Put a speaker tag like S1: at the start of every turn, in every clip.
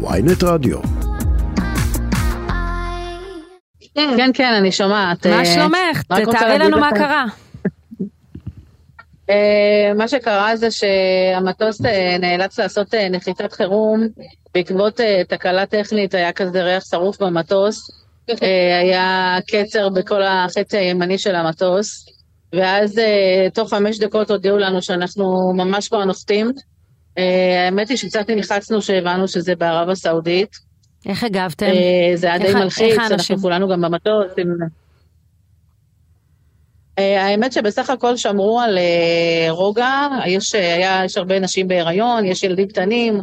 S1: ויינט רדיו.
S2: כן, כן, אני שומעת.
S3: מה
S2: אה,
S3: שלומך? תתארי לנו מה קרה.
S2: אה, מה שקרה זה שהמטוס אה, נאלץ לעשות נחיתת חירום בעקבות תקלה טכנית, היה כזה ריח שרוף במטוס, היה קצר בכל החצי הימני של המטוס, ואז תוך חמש דקות הודיעו לנו שאנחנו ממש כבר נוחתים. אה, האמת היא שקצת נלחצנו שהבנו שזה בערב הסעודית.
S3: איך הגבתם?
S2: אה, זה היה די מלחיץ? אנחנו כולנו גם במטוס. אה, האמת שבסך הכל שמרו על רוגע, יש, היה, יש הרבה נשים בהיריון, יש ילדים קטנים.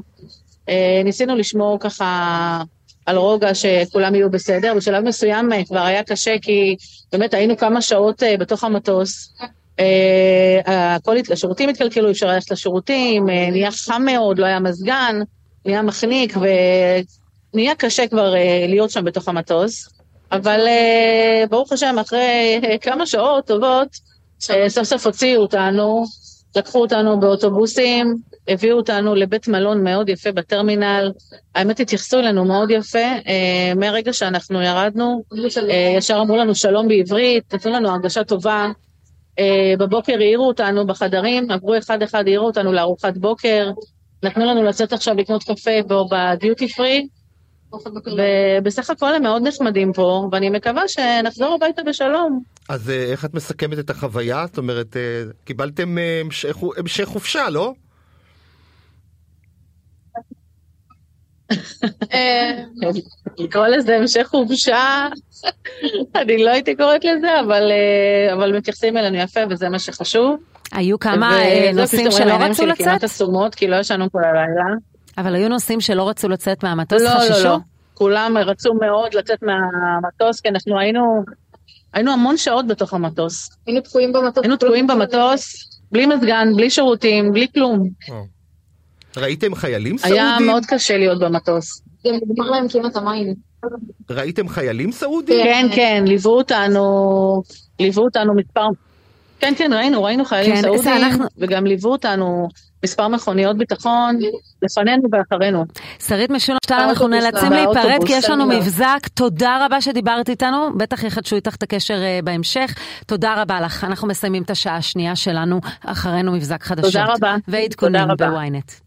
S2: ניסינו לשמור ככה על רוגע שכולם יהיו בסדר. בשלב מסוים כבר היה קשה כי באמת היינו כמה שעות בתוך המטוס. אה, הכל, השירותים התקלקלו, אי אפשר ללכת לשירותים, אה, נהיה חם מאוד, לא היה מזגן, נהיה מחניק ונהיה קשה כבר אה, להיות שם בתוך המטוס. אבל ברוך השם, אחרי כמה שעות טובות, סוף סוף הוציאו אותנו, לקחו אותנו באוטובוסים, הביאו אותנו לבית מלון מאוד יפה בטרמינל. האמת, התייחסו אלינו מאוד יפה. מהרגע שאנחנו ירדנו, ישר אמרו לנו שלום בעברית, נתנו לנו הרגשה טובה. אה, בבוקר העירו אותנו בחדרים, עברו אחד-אחד, העירו אותנו לארוחת בוקר. נתנו לנו לצאת עכשיו לקנות קפה בו בדיוטי פרי. ובסך הכל הם מאוד נחמדים פה, ואני מקווה שנחזור הביתה בשלום.
S4: אז אה, איך את מסכמת את החוויה? זאת אומרת, אה, קיבלתם המשך חופשה, לא?
S2: לקרוא לזה המשך חופשה, אני לא הייתי קוראת לזה, אבל, אה, אבל מתייחסים אלינו יפה וזה מה שחשוב.
S3: היו כמה אה,
S2: פתאום
S3: שלא רצו
S2: שלי כמעט
S3: לצאת?
S2: אסומות, כי לא ישנו כל הלילה.
S3: אבל היו נוסעים שלא רצו לצאת מהמטוס,
S2: לא,
S3: חששו?
S2: לא, לא. כולם רצו מאוד לצאת מהמטוס, כי אנחנו היינו, היינו המון שעות בתוך המטוס.
S5: היינו תקועים במטוס.
S2: היינו תקועים במטוס, בלי מזגן, בלי שירותים, בלי כלום.
S4: ראיתם חיילים
S2: היה
S4: סעודים?
S2: מאוד קשה להיות במטוס.
S5: גם נגמר להם כמעט המים.
S4: ראיתם חיילים סעודים?
S2: כן, כן, ליוו אותנו, ליוו אותנו מספר... כן, כן, ראינו, ראינו חיילים
S3: כן,
S2: סעודים,
S3: אנחנו-
S2: וגם ליוו אותנו מספר מכוניות ביטחון, לפנינו ואחרינו.
S3: שרית משולם, אנחנו
S5: באוטובוס,
S3: נאלצים להיפרד כי יש לנו
S2: בסדר.
S3: מבזק. תודה רבה שדיברת איתנו, בטח יחדשו איתך את הקשר אה, בהמשך. תודה רבה לך. אנחנו מסיימים את השעה השנייה שלנו, אחרינו מבזק חדשות.
S2: תודה רבה.
S3: ועדכונים
S2: תודה רבה.
S3: בוויינט.